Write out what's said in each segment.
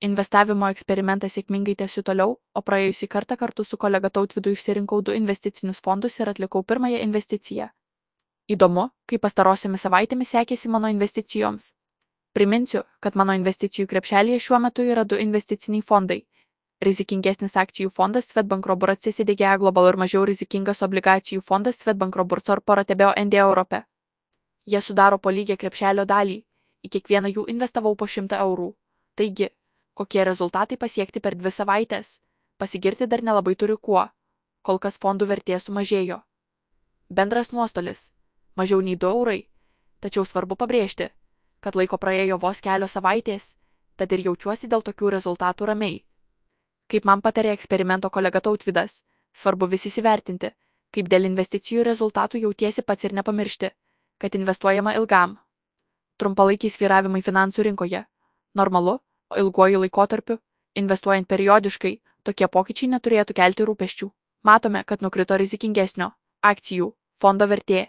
Investavimo eksperimentą sėkmingai tęsiu toliau, o praėjusį kartą kartu su kolega Tautvidu išsirinkau du investicinius fondus ir atlikau pirmąją investiciją. Įdomu, kaip pastarosiomis savaitėmis sekėsi mano investicijoms. Priminsiu, kad mano investicijų krepšelėje šiuo metu yra du investiciniai fondai. Rizikingesnis akcijų fondas Svetbank Robur CSDGA Global ir mažiau rizikingas obligacijų fondas Svetbank Robur Corpora TBO ND Europe. Jie sudaro po lygią krepšelio dalį. Į kiekvieną jų investavau po 100 eurų. Taigi, kokie rezultatai pasiekti per dvi savaitės. Pasigirti dar nelabai turiu kuo. Kol kas fondų vertė sumažėjo. Bendras nuostolis - mažiau nei 2 eurai. Tačiau svarbu pabrėžti, kad laiko praėjo vos kelios savaitės, tad ir jaučiuosi dėl tokių rezultatų ramiai. Kaip man patarė eksperimento kolega Tautvidas, svarbu vis įsivertinti, kaip dėl investicijų rezultatų jautiesi pats ir nepamiršti, kad investuojama ilgam. Trumpalaikiai sviravimai finansų rinkoje - normalu, o ilguoju laikotarpiu, investuojant periodiškai, tokie pokyčiai neturėtų kelti rūpeščių. Matome, kad nukrito rizikingesnio akcijų fondo vertė.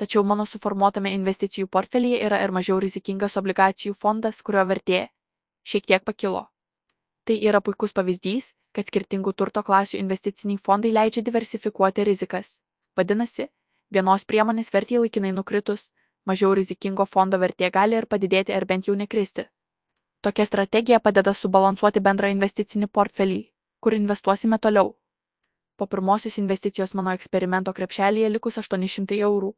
Tačiau mano suformuotame investicijų portfelyje yra ir mažiau rizikingas obligacijų fondas, kurio vertė šiek tiek pakilo. Tai yra puikus pavyzdys, kad skirtingų turto klasių investiciniai fondai leidžia diversifikuoti rizikas. Vadinasi, vienos priemonės vertė laikinai nukritus, mažiau rizikingo fondo vertė gali ir padidėti ar bent jau nekristi. Tokia strategija padeda subalansuoti bendrą investicinį portfelį, kur investuosime toliau. Po pirmosios investicijos mano eksperimento krepšelėje likus 800 eurų,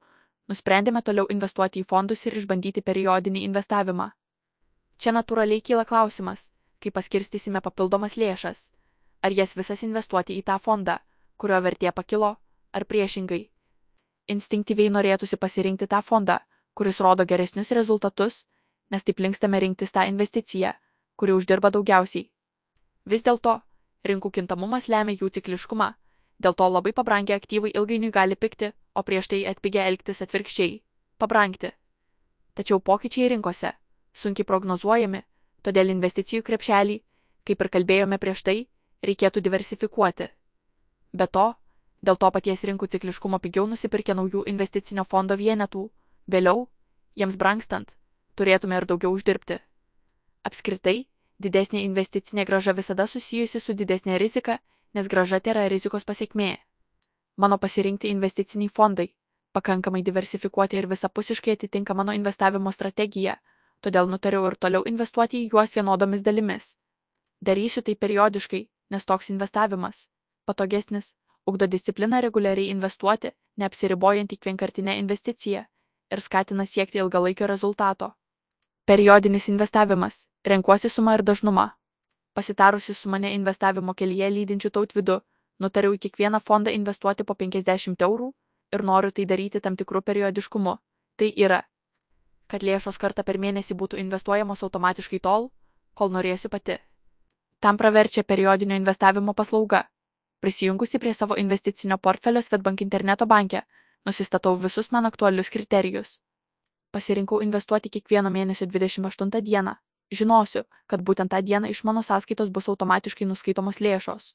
nusprendėme toliau investuoti į fondus ir išbandyti periodinį investavimą. Čia natūraliai kyla klausimas, kaip paskirstysime papildomas lėšas. Ar jas visas investuoti į tą fondą, kurio vertė pakilo, ar priešingai. Instinktyviai norėtųsi pasirinkti tą fondą, kuris rodo geresnius rezultatus nes taip linkstame rinktis tą investiciją, kuri uždirba daugiausiai. Vis dėlto, rinkų kintamumas lemia jų cikliškumą, dėl to labai pabrangę aktyvai ilgainiui gali pikti, o prieš tai atpigę elgtis atvirkščiai - pabrangti. Tačiau pokyčiai rinkose sunkiai prognozuojami, todėl investicijų krepšelį, kaip ir kalbėjome prieš tai, reikėtų diversifikuoti. Be to, dėl to paties rinkų cikliškumo pigiau nusipirkę naujų investicinio fondo vienetų, vėliau, jiems brangstant, turėtume ir daugiau uždirbti. Apskritai, didesnė investicinė graža visada susijusi su didesnė rizika, nes graža tai yra rizikos pasiekmė. Mano pasirinkti investiciniai fondai pakankamai diversifikuoti ir visapusiškai atitinka mano investavimo strategiją, todėl nutariau ir toliau investuoti į juos vienodomis dalimis. Darysiu tai periodiškai, nes toks investavimas patogesnis, ugdo discipliną reguliariai investuoti, neapsiribojant į vienkartinę investiciją ir skatina siekti ilgalaikio rezultato. Periodinis investavimas. Renkuosi sumą ir dažnumą. Pasitarusi su mane investavimo kelyje lydinčiu tautvidu, nutariau į kiekvieną fondą investuoti po 50 eurų ir noriu tai daryti tam tikrų periodiškumu. Tai yra, kad lėšos kartą per mėnesį būtų investuojamos automatiškai tol, kol norėsiu pati. Tam praverčia periodinio investavimo paslauga. Prisijungusi prie savo investicinio portfelio Svetbank interneto banke, nusistatau visus man aktualius kriterijus pasirinkau investuoti kiekvieno mėnesio 28 dieną. Žinosiu, kad būtent tą dieną iš mano sąskaitos bus automatiškai nuskaitomos lėšos.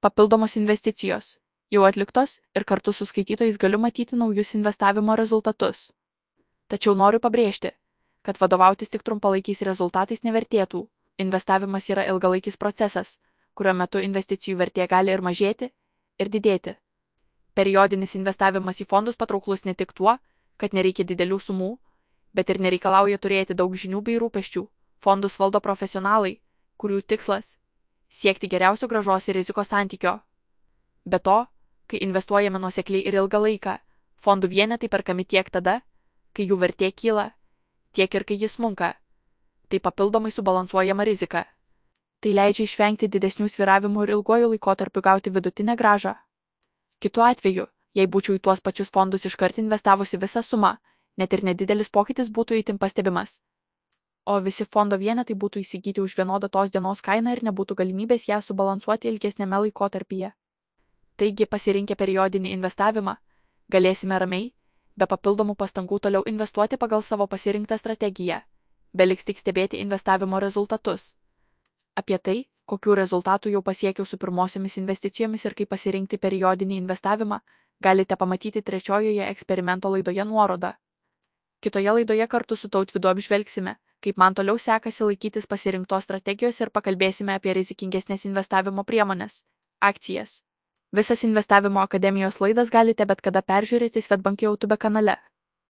Papildomos investicijos. Jau atliktos ir kartu su skaitytojais galiu matyti naujus investavimo rezultatus. Tačiau noriu pabrėžti, kad vadovautis tik trumpalaikiais rezultatais nevertėtų. Investavimas yra ilgalaikis procesas, kurio metu investicijų vertė gali ir mažėti, ir didėti. Periodinis investavimas į fondus patrauklus ne tik tuo, kad nereikia didelių sumų, bet ir nereikalauja turėti daug žinių bei rūpeščių. Fondus valdo profesionalai, kurių tikslas - siekti geriausio gražos ir rizikos santykio. Be to, kai investuojame nuosekliai ir ilgą laiką, fondų vienetai perkami tiek tada, kai jų vertė kyla, tiek ir kai jis munka. Tai papildomai subalansuojama rizika. Tai leidžia išvengti didesnių sviravimų ir ilguoju laikotarpiu gauti vidutinę gražą. Kitu atveju, jei būčiau į tuos pačius fondus iškart investavusi visą sumą, net ir nedidelis pokytis būtų įtim pastebimas. O visi fondo vienetai būtų įsigyti už vienodą tos dienos kainą ir nebūtų galimybės ją subalansuoti ilgesnėme laikotarpyje. Taigi, pasirinkę periodinį investavimą, galėsime ramiai, be papildomų pastangų toliau investuoti pagal savo pasirinktą strategiją, beliks tik stebėti investavimo rezultatus. Apie tai, kokių rezultatų jau pasiekiau su pirmosiomis investicijomis ir kaip pasirinkti periodinį investavimą, galite pamatyti trečiojoje eksperimento laidoje nuorodą. Kitoje laidoje kartu su tautvidu apžvelgsime, kaip man toliau sekasi laikytis pasirinktos strategijos ir pakalbėsime apie rizikingesnės investavimo priemonės - akcijas. Visas investavimo akademijos laidas galite bet kada peržiūrėti Svetbank YouTube kanale.